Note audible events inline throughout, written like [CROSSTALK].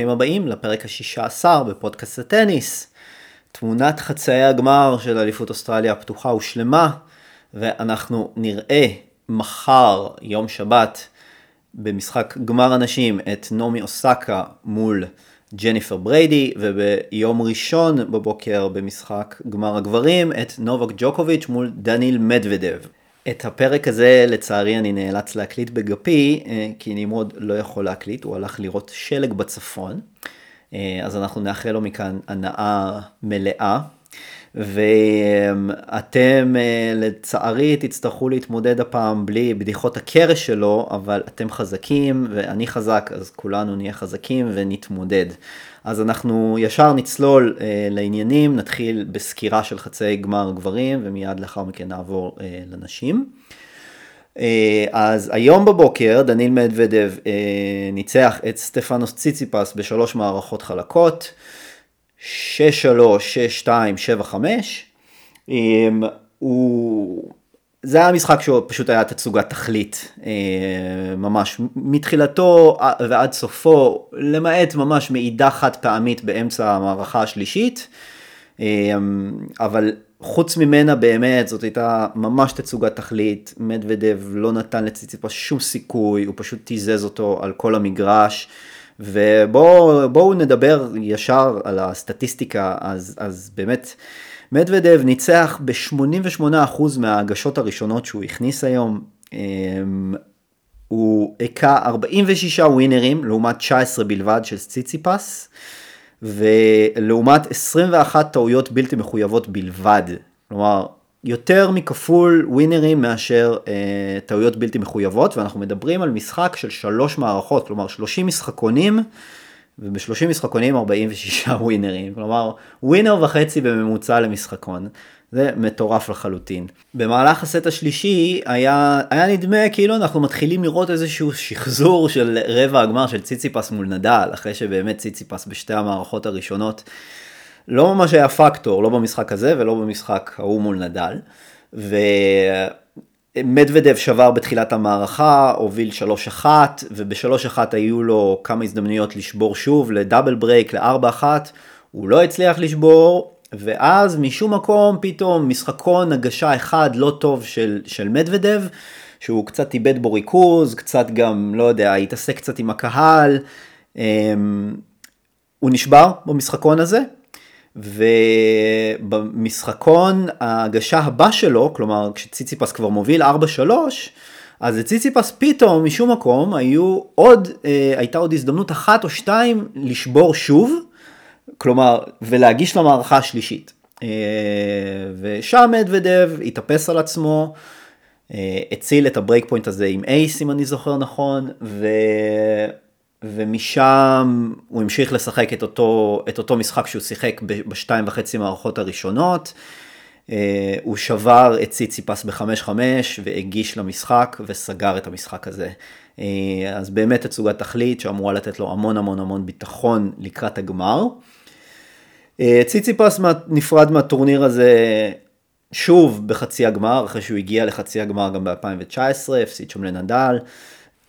ברוכים הבאים לפרק השישה עשר בפודקאסט הטניס. תמונת חצאי הגמר של אליפות אוסטרליה הפתוחה הושלמה, ואנחנו נראה מחר, יום שבת, במשחק גמר הנשים את נעמי אוסקה מול ג'ניפר בריידי, וביום ראשון בבוקר במשחק גמר הגברים את נובק ג'וקוביץ' מול דניל מדוודב. את הפרק הזה לצערי אני נאלץ להקליט בגפי, אה, כי נמרוד לא יכול להקליט, הוא הלך לראות שלג בצפון. אה, אז אנחנו נאחל לו מכאן הנאה מלאה. ואתם אה, לצערי תצטרכו להתמודד הפעם בלי בדיחות הקרש שלו, אבל אתם חזקים ואני חזק, אז כולנו נהיה חזקים ונתמודד. אז אנחנו ישר נצלול אה, לעניינים, נתחיל בסקירה של חצי גמר גברים ומיד לאחר מכן נעבור אה, לנשים. אה, אז היום בבוקר דניל מדוודב אה, ניצח את סטפנוס ציציפס בשלוש מערכות חלקות. 6-3, 6-2, 7-5. הוא... זה היה משחק שהוא פשוט היה תצוגת תכלית, אה, ממש מתחילתו ועד סופו, למעט ממש מעידה חד פעמית באמצע המערכה השלישית, אה, אבל חוץ ממנה באמת זאת הייתה ממש תצוגת תכלית, מדוודב לא נתן לציציפה שום סיכוי, הוא פשוט תיזז אותו על כל המגרש. ובואו נדבר ישר על הסטטיסטיקה, אז, אז באמת, מדוודב ניצח ב-88% מההגשות הראשונות שהוא הכניס היום. אמ, הוא הכה 46 ווינרים לעומת 19 בלבד של ציציפס, ולעומת 21 טעויות בלתי מחויבות בלבד. כלומר, יותר מכפול ווינרים מאשר אה, טעויות בלתי מחויבות, ואנחנו מדברים על משחק של שלוש מערכות, כלומר 30 משחקונים, וב-30 משחקונים 46 [LAUGHS] ווינרים, כלומר ווינר וחצי בממוצע למשחקון. זה מטורף לחלוטין. במהלך הסט השלישי היה, היה נדמה כאילו אנחנו מתחילים לראות איזשהו שחזור של רבע הגמר של ציציפס מול נדל, אחרי שבאמת ציציפס בשתי המערכות הראשונות לא ממש היה פקטור, לא במשחק הזה ולא במשחק ההוא מול נדל. ומדוודב שבר בתחילת המערכה, הוביל 3-1, וב-3-1 היו לו כמה הזדמנויות לשבור שוב לדאבל ברייק, ל-4-1, הוא לא הצליח לשבור, ואז משום מקום פתאום משחקון הגשה אחד לא טוב של, של מדוודב, שהוא קצת איבד בו ריכוז, קצת גם, לא יודע, התעסק קצת עם הקהל. אמ, הוא נשבר במשחקון הזה, ובמשחקון ההגשה הבא שלו, כלומר כשציציפס כבר מוביל 4-3, אז לציציפס פתאום משום מקום היו עוד, אה, הייתה עוד הזדמנות אחת או שתיים לשבור שוב, כלומר, ולהגיש למערכה השלישית. אה, ושם מדוודב התאפס על עצמו, אה, הציל את ה break point הזה עם ace אם אני זוכר נכון, ו... ומשם הוא המשיך לשחק את אותו, את אותו משחק שהוא שיחק בשתיים וחצי מערכות הראשונות. אה, הוא שבר את ציציפס ב-5-5 והגיש למשחק וסגר את המשחק הזה. אה, אז באמת תצוגת תכלית שאמורה לתת לו המון המון המון ביטחון לקראת הגמר. אה, ציציפס נפרד מהטורניר הזה שוב בחצי הגמר, אחרי שהוא הגיע לחצי הגמר גם ב-2019, הפסיד שם לנדל.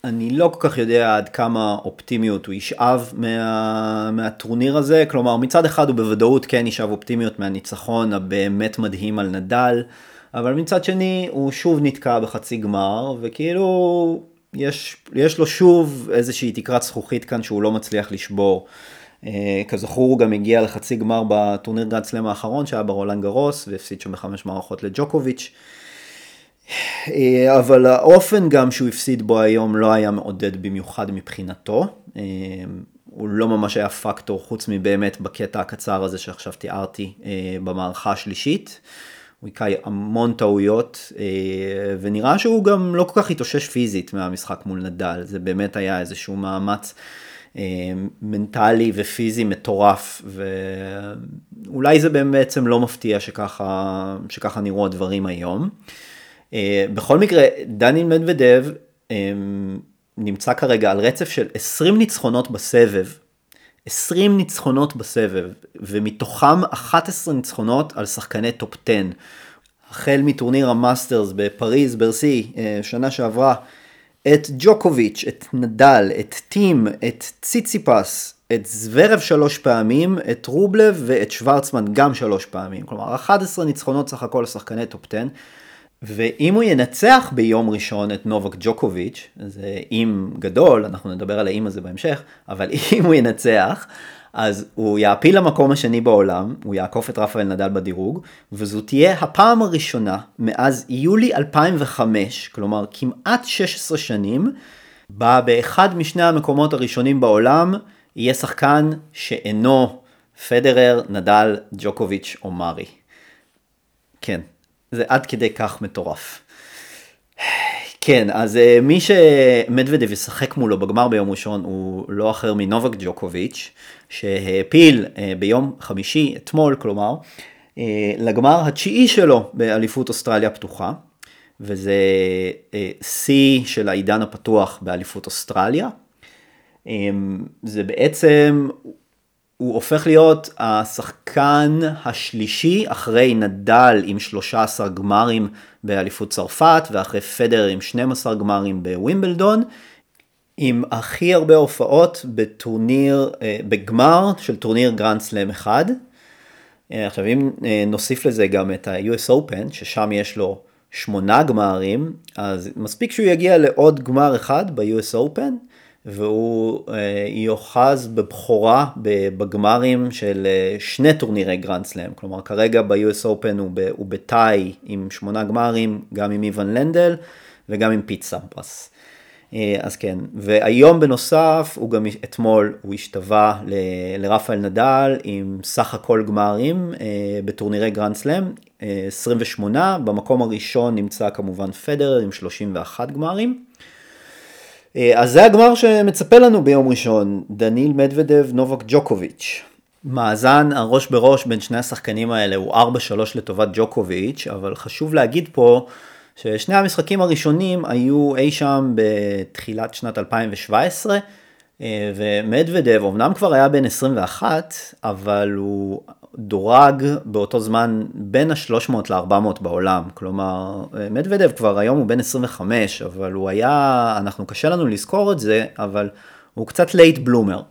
אני לא כל כך יודע עד כמה אופטימיות הוא ישאב מה, מהטורניר הזה, כלומר מצד אחד הוא בוודאות כן ישאב אופטימיות מהניצחון הבאמת מדהים על נדל, אבל מצד שני הוא שוב נתקע בחצי גמר, וכאילו יש, יש לו שוב איזושהי תקרת זכוכית כאן שהוא לא מצליח לשבור. אה, כזכור הוא גם הגיע לחצי גמר בטורניר גרנד סלאם האחרון שהיה ברולנד גרוס והפסיד שם בחמש מערכות לג'וקוביץ'. אה, אבל האופן גם שהוא הפסיד בו היום לא היה מעודד במיוחד מבחינתו. אה, הוא לא ממש היה פקטור חוץ מבאמת בקטע הקצר הזה שעכשיו תיארתי אה, במערכה השלישית. הוא היכה המון טעויות ונראה שהוא גם לא כל כך התאושש פיזית מהמשחק מול נדל. זה באמת היה איזשהו מאמץ מנטלי ופיזי מטורף ואולי זה בעצם לא מפתיע שככה, שככה נראו הדברים היום. אה, בכל מקרה, דני מדוודב אה, נמצא כרגע על רצף של 20 ניצחונות בסבב. 20 ניצחונות בסבב, ומתוכם 11 ניצחונות על שחקני top 10. החל מטורניר המאסטרס בפריז, ברסי, אה, שנה שעברה, את ג'וקוביץ', את נדל, את טים, את ציציפס, את זוורב שלוש פעמים, את רובלב ואת שוורצמן גם שלוש פעמים. כלומר, 11 ניצחונות סך הכל לשחקני top 10. ואם הוא ינצח ביום ראשון את נובק ג'וקוביץ', זה אם גדול, אנחנו נדבר על האם הזה בהמשך, אבל [LAUGHS] אם הוא ינצח, אז הוא יעפיל למקום השני בעולם, הוא יעקוף את רפאל נדל בדירוג, וזו תהיה הפעם הראשונה מאז יולי 2005, כלומר כמעט 16 שנים, בה באחד משני המקומות הראשונים בעולם יהיה שחקן שאינו פדרר, נדל, ג'וקוביץ' או מארי. כן, זה עד כדי כך מטורף. כן, אז uh, מי שמדוודב ישחק מולו בגמר ביום ראשון הוא לא אחר מנובק ג'וקוביץ', שהעפיל uh, ביום חמישי, אתמול כלומר, uh, לגמר התשיעי שלו באליפות אוסטרליה פתוחה, וזה שיא של העידן הפתוח באליפות אוסטרליה. Um, זה בעצם, הוא הופך להיות השחקן השלישי אחרי נדל עם 13 גמרים באליפות צרפת ואחרי פדר עם 12 גמרים בווימבלדון, עם הכי הרבה הופעות בטורניר, אה, בגמר של טורניר גרנד סלאם אחד. אה, עכשיו אם אה, נוסיף לזה גם את ה-US Open, ששם יש לו שמונה גמרים, אז מספיק שהוא יגיע לעוד גמר אחד ב-US Open, והוא אה, יאחז בבכורה בגמרים של אה, שני טורנירי גרנד סלאם, כלומר כרגע ב-US Open הוא, ב tie עם שמונה גמרים, גם עם איוון לנדל וגם עם פיט סמפרס. אה, אז כן, והיום בנוסף, הוא גם אתמול, הוא השתווה לרפאל נדל עם סך הכל גמרים בטורנירי גרנד סלאם, 28, במקום הראשון נמצא כמובן פדר עם 31 גמרים. אה, אז זה הגמר שמצפה לנו ביום ראשון, דניל מדוודב נובק ג'וקוביץ'. מאזן הראש בראש בין שני השחקנים האלה הוא 4-3 לטובת ג'וקוביץ', אבל חשוב להגיד פה ששני המשחקים הראשונים היו אי שם בתחילת שנת 2017, אה, ומדוודב אמנם כבר היה בן 21, אבל הוא דורג באותו זמן בין ה-300 ל-400 בעולם. כלומר, מדוודב כבר היום הוא בן 25, אבל הוא היה, אנחנו קשה לנו לזכור את זה, אבל הוא קצת late bloomer.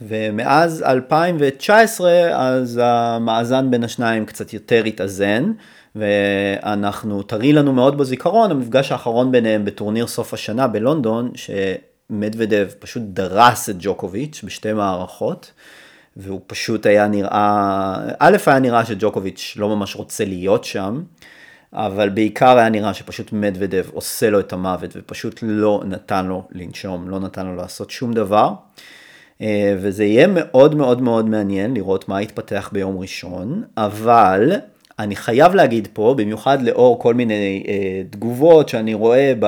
ומאז 2019 אז המאזן בין השניים קצת יותר התאזן, ואנחנו, טרי לנו מאוד בזיכרון, המפגש האחרון ביניהם בטורניר סוף השנה בלונדון, שמדוודב פשוט דרס את ג'וקוביץ' בשתי מערכות. והוא פשוט היה נראה, א' היה נראה שג'וקוביץ' לא ממש רוצה להיות שם, אבל בעיקר היה נראה שפשוט מדוודב עושה לו את המוות ופשוט לא נתן לו לנשום, לא נתן לו לעשות שום דבר. אה, וזה יהיה מאוד מאוד מאוד מעניין לראות מה יתפתח ביום ראשון, אבל אני חייב להגיד פה, במיוחד לאור כל מיני אה, תגובות שאני רואה ב...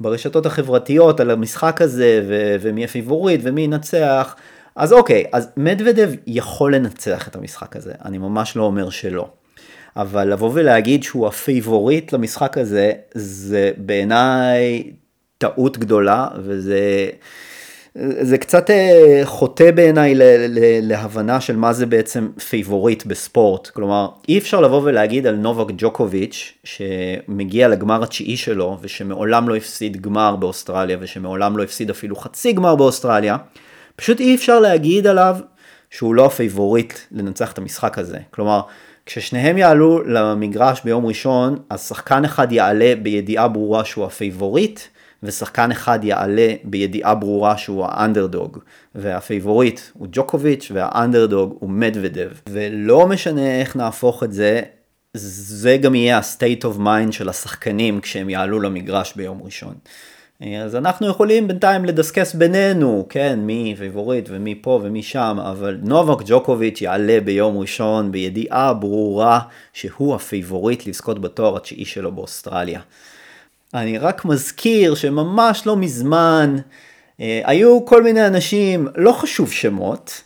ברשתות החברתיות על המשחק הזה, ו- ומי הפיבוריט ומי ינצח, אז אוקיי, אז מדוודב יכול לנצח את המשחק הזה, אני ממש לא אומר שלא. אבל לבוא ולהגיד שהוא הפייבוריט למשחק הזה, זה בעיניי טעות גדולה, וזה זה קצת אה, חוטא בעיניי להבנה של מה זה בעצם פייבוריט בספורט. כלומר, אי אפשר לבוא ולהגיד על נובק ג'וקוביץ', שמגיע לגמר התשיעי שלו, ושמעולם לא הפסיד גמר באוסטרליה, ושמעולם לא הפסיד אפילו חצי גמר באוסטרליה, פשוט אי אפשר להגיד עליו שהוא לא הפייבוריט לנצח את המשחק הזה. כלומר, כששניהם יעלו למגרש ביום ראשון, אז שחקן אחד יעלה בידיעה ברורה שהוא הפייבוריט, ושחקן אחד יעלה בידיעה ברורה שהוא האנדרדוג. והפייבוריט הוא ג'וקוביץ' והאנדרדוג הוא מדוודב. ולא משנה איך נהפוך את זה, זה גם יהיה ה-state of mind של השחקנים כשהם יעלו למגרש ביום ראשון. אז אנחנו יכולים בינתיים לדסקס בינינו, כן, מי פייבוריט ומי פה ומי שם, אבל נובק ג'וקוביץ' יעלה ביום ראשון בידיעה ברורה שהוא הפייבוריט לזכות בתואר התשיעי שלו באוסטרליה. אני רק מזכיר שממש לא מזמן אה, היו כל מיני אנשים, לא חשוב שמות,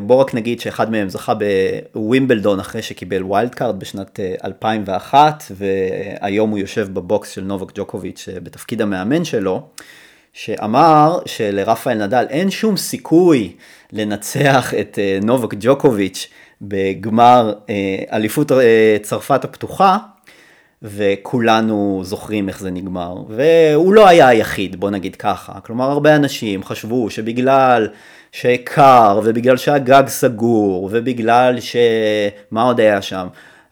בוא רק נגיד שאחד מהם זכה בווימבלדון אחרי שקיבל wild card בשנת 2001 אה, והיום הוא יושב ב box של נובק ג'וקוביץ' אה, בתפקיד המאמן שלו, שאמר שלרפאל נדל אין שום סיכוי לנצח את נובק ג'וקוביץ' בגמר אליפות צרפת הפתוחה וכולנו זוכרים איך זה נגמר, והוא לא היה היחיד, בוא נגיד ככה. כלומר, הרבה אנשים חשבו שבגלל שקר, ובגלל שהגג סגור, ובגלל ש... מה עוד היה שם?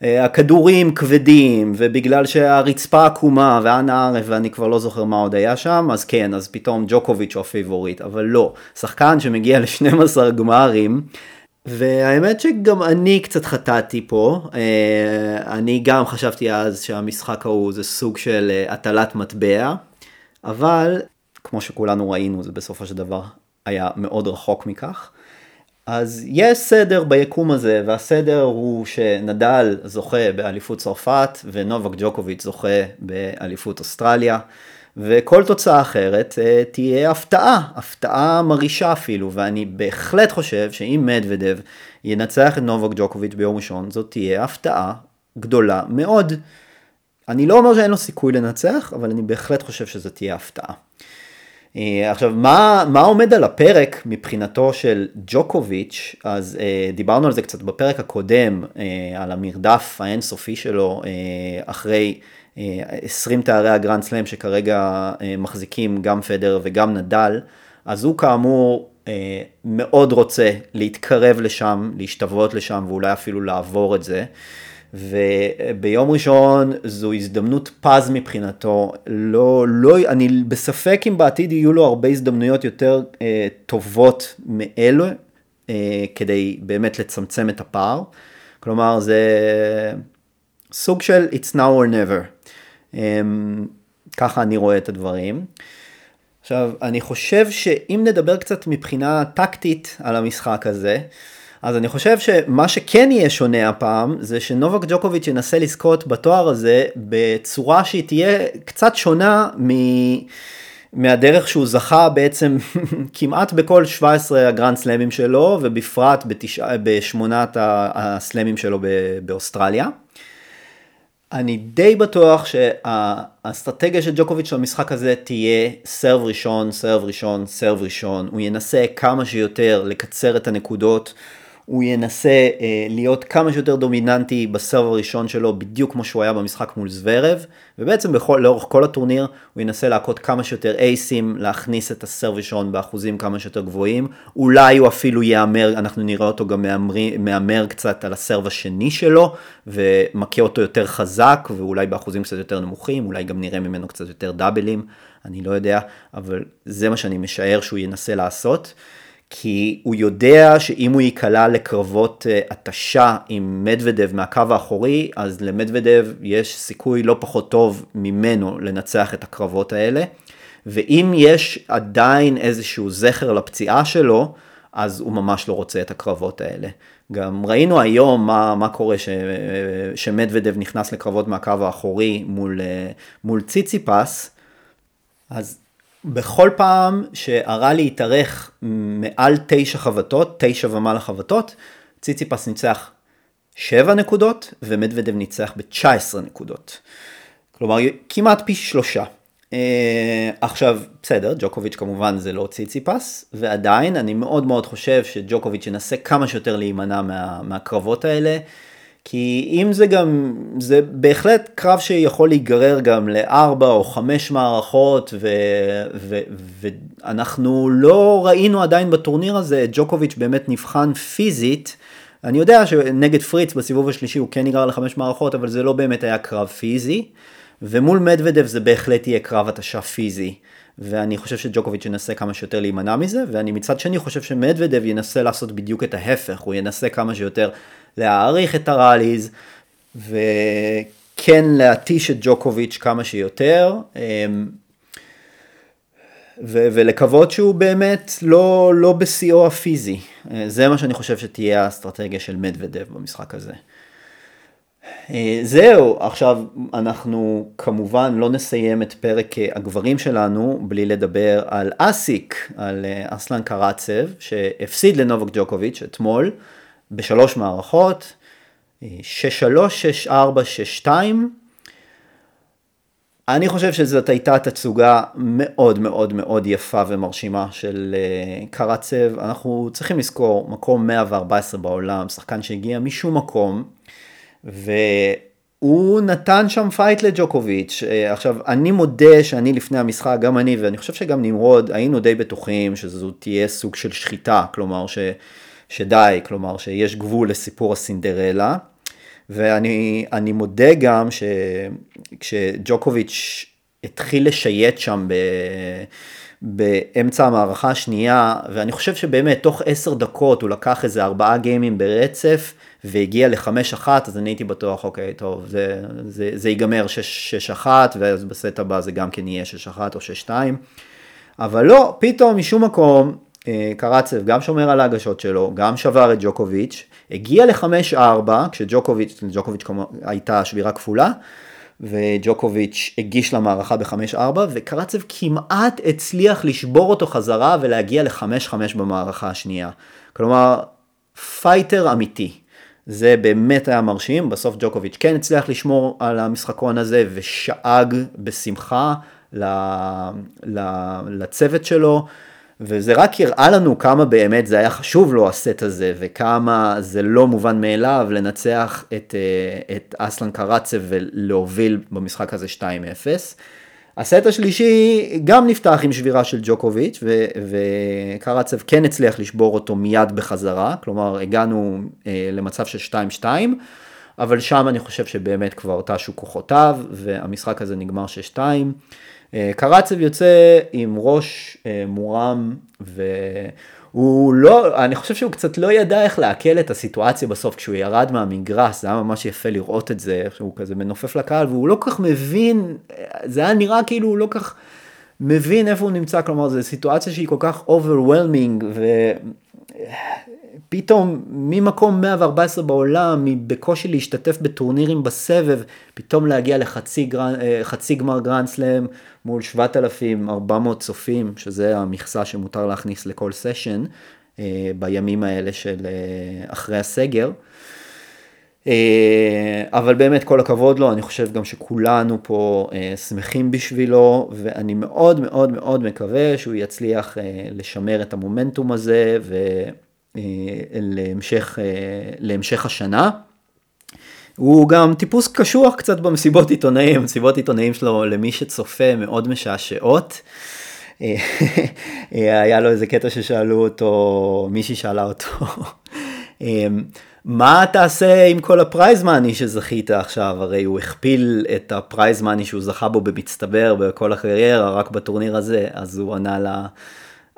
אה, הכדורים כבדים, ובגלל שהרצפה עקומה, ואנה ערף, ואני כבר לא זוכר מה עוד היה שם, אז כן, אז פתאום ג'וקוביץ' הוא הפיבוריט, אבל לא. שחקן שמגיע ל-12 גמרים, והאמת שגם אני קצת חטאתי פה, אה, אני גם חשבתי אז שהמשחק ההוא זה סוג של אה, הטלת מטבע, אבל כמו שכולנו ראינו זה בסופו של דבר היה מאוד רחוק מכך. אז יש סדר ביקום הזה, והסדר הוא שנדל זוכה באליפות צרפת ונובק ג'וקוביץ' זוכה באליפות אוסטרליה. וכל תוצאה אחרת אה, תהיה הפתעה, הפתעה מרעישה אפילו, ואני בהחלט חושב שאם מדוודב ינצח את נובק ג'וקוביץ' ביום ראשון, זאת תהיה הפתעה גדולה מאוד. אני לא אומר שאין לו סיכוי לנצח, אבל אני בהחלט חושב שזאת תהיה הפתעה. אה, עכשיו, מה, מה עומד על הפרק מבחינתו של ג'וקוביץ', אז אה, דיברנו על זה קצת בפרק הקודם, אה, על המרדף האינסופי שלו אה, אחרי 20 אה, תארי הגרנד סלאם שכרגע אה, מחזיקים גם פדר וגם נדל, אז הוא כאמור אה, מאוד רוצה להתקרב לשם, להשתוות לשם ואולי אפילו לעבור את זה. וביום ראשון זו הזדמנות פז מבחינתו, לא, לא, אני בספק אם בעתיד יהיו לו הרבה הזדמנויות יותר אה, טובות מאלו, אה, כדי באמת לצמצם את הפער. כלומר זה סוג של it's now or never. אמ, ככה אני רואה את הדברים. עכשיו, אני חושב שאם נדבר קצת מבחינה טקטית על המשחק הזה, אז אני חושב שמה שכן יהיה שונה הפעם, זה שנובק ג'וקוביץ' ינסה לזכות בתואר הזה בצורה שהיא תהיה קצת שונה מ... מהדרך שהוא זכה בעצם [LAUGHS] כמעט בכל 17 הגרנד סלאמים שלו, ובפרט בתשע... בשמונת הסלאמים שלו באוסטרליה. אני די בטוח שהאסטרטגיה של ג'וקוביץ' למשחק הזה תהיה סרב ראשון, סרב ראשון, סרב ראשון. הוא ינסה כמה שיותר לקצר את הנקודות. הוא ינסה אה, להיות כמה שיותר דומיננטי בסרב הראשון שלו, בדיוק כמו שהוא היה במשחק מול זוורב, ובעצם בכל, לאורך כל הטורניר הוא ינסה להכות כמה שיותר אייסים, להכניס את הסרב ראשון באחוזים כמה שיותר גבוהים, אולי הוא אפילו יאמר, אנחנו נראה אותו גם מהמר קצת על הסרב השני שלו, ומכה אותו יותר חזק, ואולי באחוזים קצת יותר נמוכים, אולי גם נראה ממנו קצת יותר דאבלים, אני לא יודע, אבל זה מה שאני משער שהוא ינסה לעשות. כי הוא יודע שאם הוא ייקלע לקרבות אה, התשה עם מדוודב מהקו האחורי, אז למדוודב יש סיכוי לא פחות טוב ממנו לנצח את הקרבות האלה. ואם יש עדיין איזשהו זכר לפציעה שלו, אז הוא ממש לא רוצה את הקרבות האלה. גם ראינו היום מה, מה קורה ש, שמדוודב נכנס לקרבות מהקו האחורי מול, אה, מול ציציפס, אז בכל פעם שהרלי התארך מעל תשע חבטות, תשע ומעלה חבטות, ציציפס ניצח שבע נקודות ומדוודב ניצח ב-19 נקודות. כלומר כמעט פי שלושה. Uh, עכשיו בסדר ג'וקוביץ' כמובן זה לא ציציפס ועדיין אני מאוד מאוד חושב שג'וקוביץ' ינסה כמה שיותר להימנע מה, מהקרבות האלה כי אם זה גם, זה בהחלט קרב שיכול להיגרר גם לארבע או חמש מערכות, ו, ו, ואנחנו לא ראינו עדיין בטורניר הזה, ג'וקוביץ' באמת נבחן פיזית. אני יודע שנגד פריץ בסיבוב השלישי הוא כן ניגר לחמש מערכות, אבל זה לא באמת היה קרב פיזי. ומול מדוודב זה בהחלט יהיה קרב התשה פיזי. ואני חושב שג'וקוביץ' ינסה כמה שיותר להימנע מזה, ואני מצד שני חושב שמדוודב ינסה לעשות בדיוק את ההפך, הוא ינסה כמה שיותר להעריך את הראליז, וכן להתיש את ג'וקוביץ' כמה שיותר, אמ, ו- ולקוות שהוא באמת לא, לא בשיאו הפיזי. זה מה שאני חושב שתהיה האסטרטגיה של מדוודב במשחק הזה. אה, זהו, עכשיו אנחנו כמובן לא נסיים את פרק הגברים שלנו בלי לדבר על אסיק, על אה, אסלן קרצב, שהפסיד לנובק ג'וקוביץ' אתמול בשלוש מערכות, 6-3, 6-4, 6-2. אני חושב שזאת הייתה תצוגה מאוד מאוד מאוד יפה ומרשימה של אה, קרצב. אנחנו צריכים לזכור, מקום 114 בעולם, שחקן שהגיע משום מקום. הוא נתן שם פייט לג'וקוביץ'. אה, עכשיו, אני מודה שאני לפני המשחק, גם אני, ואני חושב שגם נמרוד, היינו די בטוחים שזו תהיה סוג של שחיטה, כלומר ש, שדי, כלומר שיש גבול לסיפור הסינדרלה. ואני מודה גם שכשג'וקוביץ' התחיל לשייט שם ב... באמצע המערכה השנייה, ואני חושב שבאמת תוך עשר דקות הוא לקח איזה ארבעה גיימים ברצף, והגיע לחמש אחת, אז אני הייתי בטוח, אוקיי, טוב, זה, זה, זה ייגמר שש, שש אחת, ואז בסט הבא זה גם כן יהיה שש אחת או שש שתיים. אבל לא, פתאום משום מקום, קרצב גם שומר על ההגשות שלו, גם שבר את ג'וקוביץ', הגיע לחמש ארבע, כשג'וקוביץ', ג'וקוביץ' הייתה שבירה כפולה, וג'וקוביץ' הגיש למערכה בחמש ארבע, וקרצב כמעט הצליח לשבור אותו חזרה ולהגיע לחמש חמש במערכה השנייה. כלומר, פייטר אמיתי. זה באמת היה מרשים, בסוף ג'וקוביץ' כן הצליח לשמור על המשחקון הזה ושאג בשמחה לצוות שלו. וזה רק הראה לנו כמה באמת זה היה חשוב לו הסט הזה, וכמה זה לא מובן מאליו לנצח את, אה, את אסלן קרצב ולהוביל במשחק הזה 2-0. הסט השלישי גם נפתח עם שבירה של ג'וקוביץ', ו- וקרצב כן הצליח לשבור אותו מיד בחזרה, כלומר הגענו אה, למצב של 2-2, אבל שם אני חושב שבאמת כבר תשו כוחותיו, והמשחק הזה נגמר 6-2. אה, קרצב יוצא עם ראש אה, מורם והוא לא, אני חושב שהוא קצת לא ידע איך לעכל את הסיטואציה בסוף. כשהוא ירד מהמגרס, זה היה ממש יפה לראות את זה, שהוא כזה מנופף לקהל והוא לא כך מבין, זה היה נראה כאילו הוא לא כך מבין איפה הוא נמצא, כלומר זו סיטואציה שהיא כל כך overwhelming פתאום ממקום 114 בעולם, מבקושי להשתתף בטורנירים בסבב, פתאום להגיע לחצי גר... אה, גמר גרנד סלאם מול 7,400 צופים, שזה המכסה שמותר להכניס לכל סשן אה, בימים האלה של אה, אחרי הסגר. אבל באמת כל הכבוד לו, אני חושב גם שכולנו פה שמחים בשבילו, ואני מאוד מאוד מאוד מקווה שהוא יצליח לשמר את המומנטום הזה, ו... אה, להמשך, אה, להמשך השנה. הוא גם טיפוס קשוח קצת במסיבות עיתונאים, מסיבות עיתונאים שלו למי שצופה מאוד משעשעות. אה, [LAUGHS] היה לו איזה קטע ששאלו אותו, מישהי שאלה אותו, [LAUGHS] מה תעשה עם כל ה prize money שזכית עכשיו? הרי הוא הכפיל את ה prize money שהוא זכה בו במצטבר בכל הקריירה, רק בטורניר הזה, אז הוא ענה לה,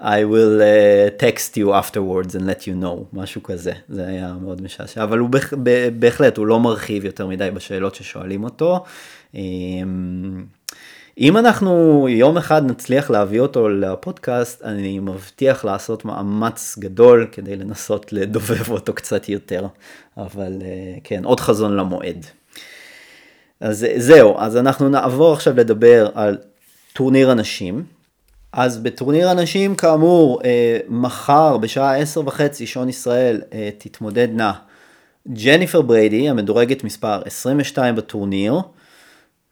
I will uh, text you afterwards and let you know, משהו כזה, זה היה מאוד משעשע, אבל הוא בהח, בהחלט, הוא לא מרחיב יותר מדי בשאלות ששואלים אותו. אמ, אם אנחנו יום אחד נצליח להביא אותו לפודקאסט, אני מבטיח לעשות מאמץ גדול כדי לנסות לדובב אותו קצת יותר, אבל uh, כן, עוד חזון למועד. אז זהו, אז אנחנו נעבור עכשיו לדבר על טורניר הנשים. אז בטורניר הנשים כאמור אה, מחר בשעה עשר וחצי שעון ישראל אה, תתמודדנה ג'ניפר בריידי המדורגת מספר 22 בטורניר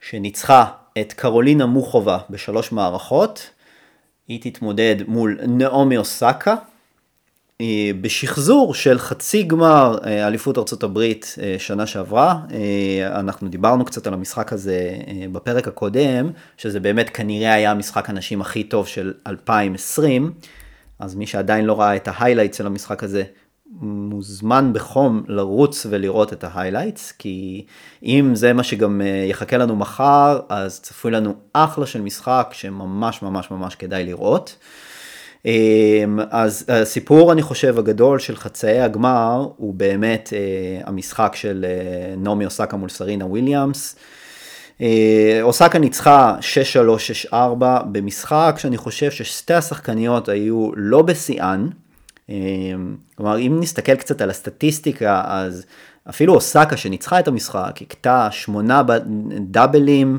שניצחה את קרולינה מוכובה בשלוש מערכות היא תתמודד מול נעמי אוסאקה בשחזור של חצי גמר אה, אליפות הברית אה, שנה שעברה, אה, אנחנו דיברנו קצת על המשחק הזה בפרק הקודם, שזה באמת כנראה היה המשחק הנשים הכי טוב של 2020, אז מי שעדיין לא ראה את ה highlights של המשחק הזה, מוזמן בחום לרוץ ולראות את ה highlights, כי אם זה מה שגם יחכה לנו מחר, אז צפוי לנו אחלה של משחק שממש ממש ממש כדאי לראות. אמ, אז הסיפור אני חושב הגדול של חצאי הגמר הוא באמת אה, המשחק של אה, נעמי אוסאקה מול סרינה וויליאמס. אה, אוסקה ניצחה 6-3-6-4 במשחק שאני חושב ששתי השחקניות היו לא בשיאן. אמ, כלומר אם נסתכל קצת על הסטטיסטיקה אז אפילו אוסקה שניצחה את המשחק הכתה שמונה דאבלים.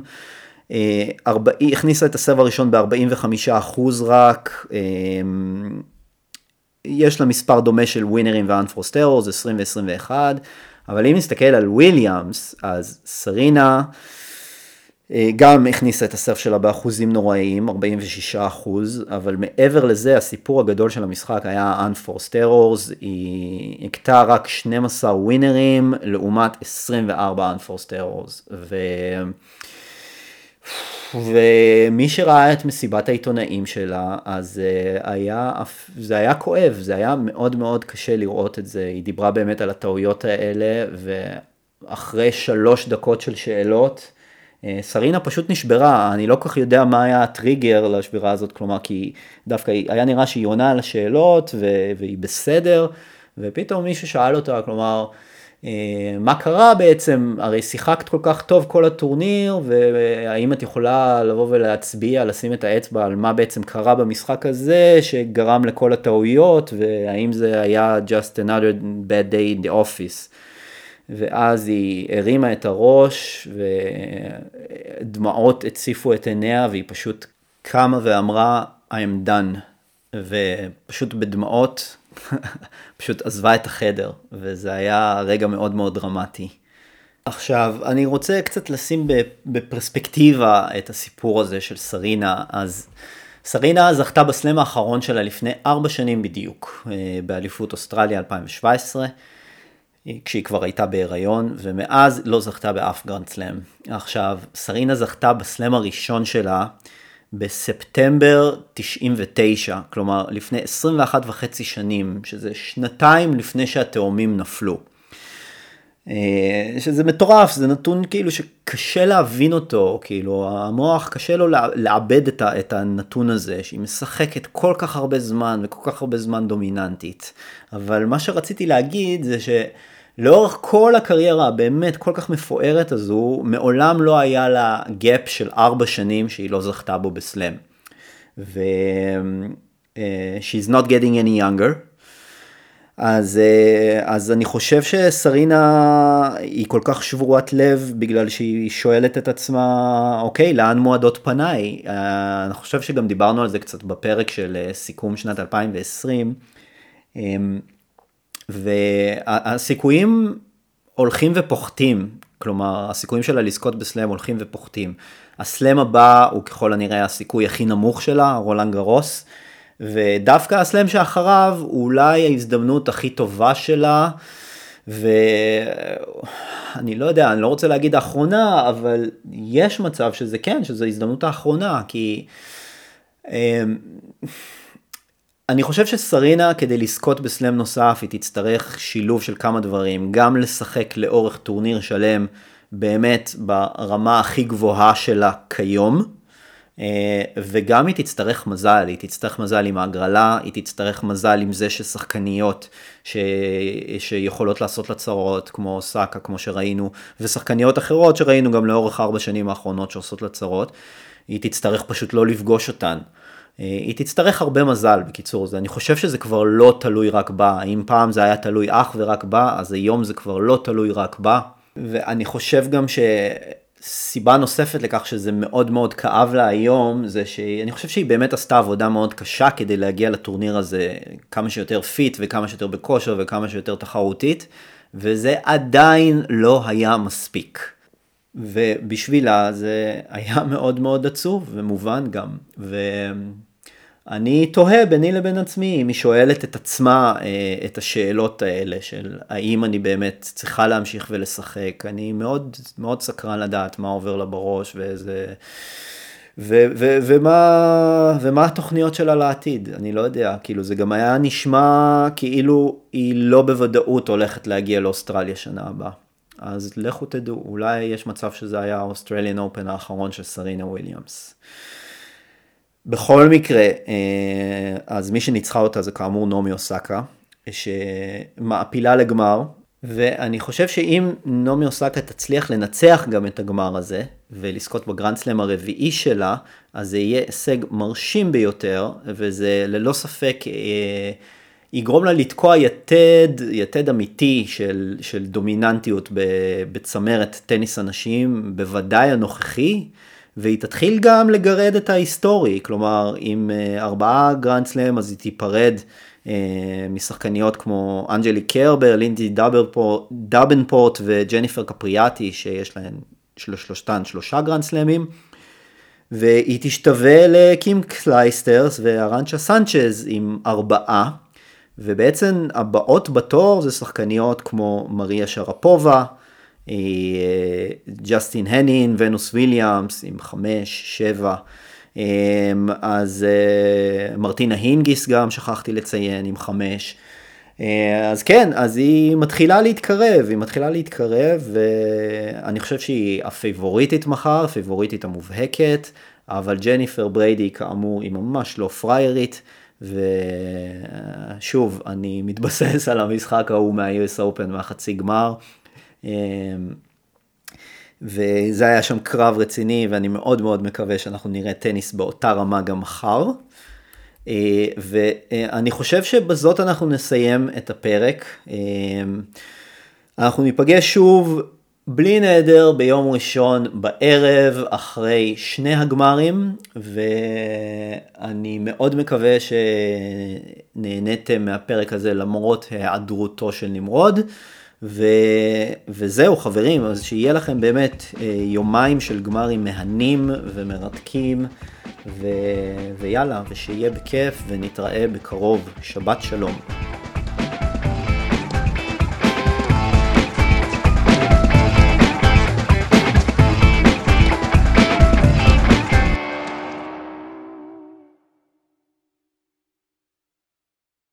היא הכניסה את הסרב הראשון ב-45% רק, אמ, יש לה מספר דומה של ווינרים ואנפורסט ארורס, 20 ו-21, אבל אם נסתכל על וויליאמס, אז סרינה אה, גם הכניסה את הסרף שלה באחוזים נוראיים, 46 אחוז, אבל מעבר לזה הסיפור הגדול של המשחק היה Unforced Errors, היא הכתה רק 12 ווינרים לעומת 24 Unforced Errors, ו... ומי שראה את מסיבת העיתונאים שלה, אז אה, היה, זה היה כואב, זה היה מאוד מאוד קשה לראות את זה, היא דיברה באמת על הטעויות האלה, ואחרי שלוש דקות של שאלות, אה, סרינה פשוט נשברה, אני לא כל כך יודע מה היה הטריגר לשבירה הזאת, כלומר, כי דווקא היה נראה שהיא עונה על השאלות והיא בסדר, ופתאום מישהו שאל אותה, כלומר, מה קרה בעצם, הרי שיחקת כל כך טוב כל הטורניר, והאם את יכולה לבוא ולהצביע, לשים את האצבע על מה בעצם קרה במשחק הזה, שגרם לכל הטעויות, והאם זה היה just another bad day in the office. ואז היא הרימה את הראש ודמעות הציפו את עיניה והיא פשוט קמה ואמרה I am done ופשוט בדמעות [LAUGHS] פשוט עזבה את החדר וזה היה רגע מאוד מאוד דרמטי. עכשיו אני רוצה קצת לשים בפרספקטיבה את הסיפור הזה של סרינה אז סרינה זכתה בסלאם האחרון שלה לפני ארבע שנים בדיוק אה, באליפות אוסטרליה 2017 כשהיא כבר הייתה בהיריון, ומאז לא זכתה באף גרנד סלאם. עכשיו, סרינה זכתה בסלאם הראשון שלה בספטמבר 99, כלומר לפני 21 וחצי שנים, שזה שנתיים לפני שהתאומים נפלו. אה, שזה מטורף, זה נתון כאילו שקשה להבין אותו, כאילו המוח קשה לו לעבד את הנתון הזה, שהיא משחקת כל כך הרבה זמן וכל כך הרבה זמן דומיננטית. אבל מה שרציתי להגיד זה ש... לאורך כל הקריירה הבאמת כל כך מפוארת הזו, מעולם לא היה לה gap של ארבע שנים שהיא לא זכתה בו בסלאם. ו... uh, she's not getting any younger. אז, uh, אז אני חושב שסרינה היא כל כך שבורת לב בגלל שהיא שואלת את עצמה, אוקיי, לאן מועדות פניי? Uh, אני חושב שגם דיברנו על זה קצת בפרק של סיכום שנת 2020. Um, והסיכויים הולכים ופוחתים, כלומר הסיכויים שלה לזכות בסלאם הולכים ופוחתים. הסלאם הבא הוא ככל הנראה הסיכוי הכי נמוך שלה, רולנד גרוס, ודווקא הסלאם שאחריו הוא אולי ההזדמנות הכי טובה שלה, ואני לא יודע, אני לא רוצה להגיד האחרונה, אבל יש מצב שזה כן, שזו ההזדמנות האחרונה, כי... אני חושב שסרינה כדי לזכות בסלאם נוסף היא תצטרך שילוב של כמה דברים, גם לשחק לאורך טורניר שלם באמת ברמה הכי גבוהה שלה כיום, אה, וגם היא תצטרך מזל, היא תצטרך מזל עם ההגרלה, היא תצטרך מזל עם זה ששחקניות ש... שיכולות לעשות לה צרות, כמו סאקה, כמו שראינו, ושחקניות אחרות שראינו גם לאורך ארבע שנים האחרונות שעושות לה צרות, היא תצטרך פשוט לא לפגוש אותן. אה, היא תצטרך הרבה מזל בקיצור, אני חושב שזה כבר לא תלוי רק בה, אם פעם זה היה תלוי אך ורק בה, אז היום זה כבר לא תלוי רק בה, ואני חושב גם שסיבה נוספת לכך שזה מאוד מאוד כאב לה היום, זה שאני חושב שהיא באמת עשתה עבודה מאוד קשה כדי להגיע לטורניר הזה כמה שיותר fit וכמה שיותר בכושר וכמה שיותר תחרותית, וזה עדיין לא היה מספיק. ובשבילה זה היה [LAUGHS] מאוד מאוד עצוב ומובן גם. ואני תוהה ביני לבין עצמי אם היא שואלת את עצמה אה, את השאלות האלה של האם אני באמת צריכה להמשיך ולשחק. אני מאוד מאוד סקרן לדעת מה עובר לה בראש ואיזה... ו- ו- ומה, ומה התוכניות שלה לעתיד, אני לא יודע, כאילו זה גם היה נשמע כאילו היא לא בוודאות הולכת להגיע לאוסטרליה שנה הבאה. אז לכו תדעו, אולי יש מצב שזה היה האוסטרליאן אופן האחרון של סרינה וויליאמס. בכל מקרה, אה, אז מי שניצחה אותה זה כאמור נעמי אוסקה, שמעפילה לגמר, ואני חושב שאם נעמי אוסקה תצליח לנצח גם את הגמר הזה, ולזכות בגרנדסלם הרביעי שלה, אז זה יהיה הישג מרשים ביותר, וזה ללא ספק אה, יגרום לה לתקוע יתד, יתד אמיתי של, של דומיננטיות בצמרת טניס הנשים, בעידן הנוכחי, והיא תתחיל גם לגרד את ההיסטוריה, כלומר עם אה, ארבעה גרנד סלאם אז היא תיפרד אה, משחקניות כמו אנג'ליק קרבר, לינדזי דבנפורט וג'ניפר קפריאטי שיש להן שלושתן שלושה גרנד סלמים. והיא תשתווה לקים קלייסטרס וארנצ'ה סנצ'ז עם ארבעה. ובעצם הבאות בתור זה שחקניות כמו מריה שרפובה, אה, ג'סטין הנין, ונוס וויליאמס עם חמש, שבע. אה, אז אה, מרטינה הינגיס גם שכחתי לציין עם חמש. אז כן, אז היא מתחילה להתקרב, היא מתחילה להתקרב, ואני חושב שהיא הפייבוריטית מחר, הפייבוריטית המובהקת, אבל ג'ניפר בריידי כאמור היא ממש לא פריירית. ושוב, אני מתבסס על המשחק ההוא מה-US Open מהחצי גמר. אמ, וזה היה שם קרב רציני ואני מאוד מאוד מקווה שאנחנו נראה טניס באותה רמה גם מחר. אה, ואני חושב שבזאת אנחנו נסיים את הפרק. אמ, אנחנו ניפגש שוב בלי נדר ביום ראשון בערב אחרי שני הגמרים ואני מאוד מקווה שנהניתם מהפרק הזה למרות היעדרותו של נמרוד ו... וזהו חברים אז שיהיה לכם באמת אה, יומיים של גמרים מהנים ומרתקים ו... ויאללה ושיהיה בכיף ונתראה בקרוב שבת שלום.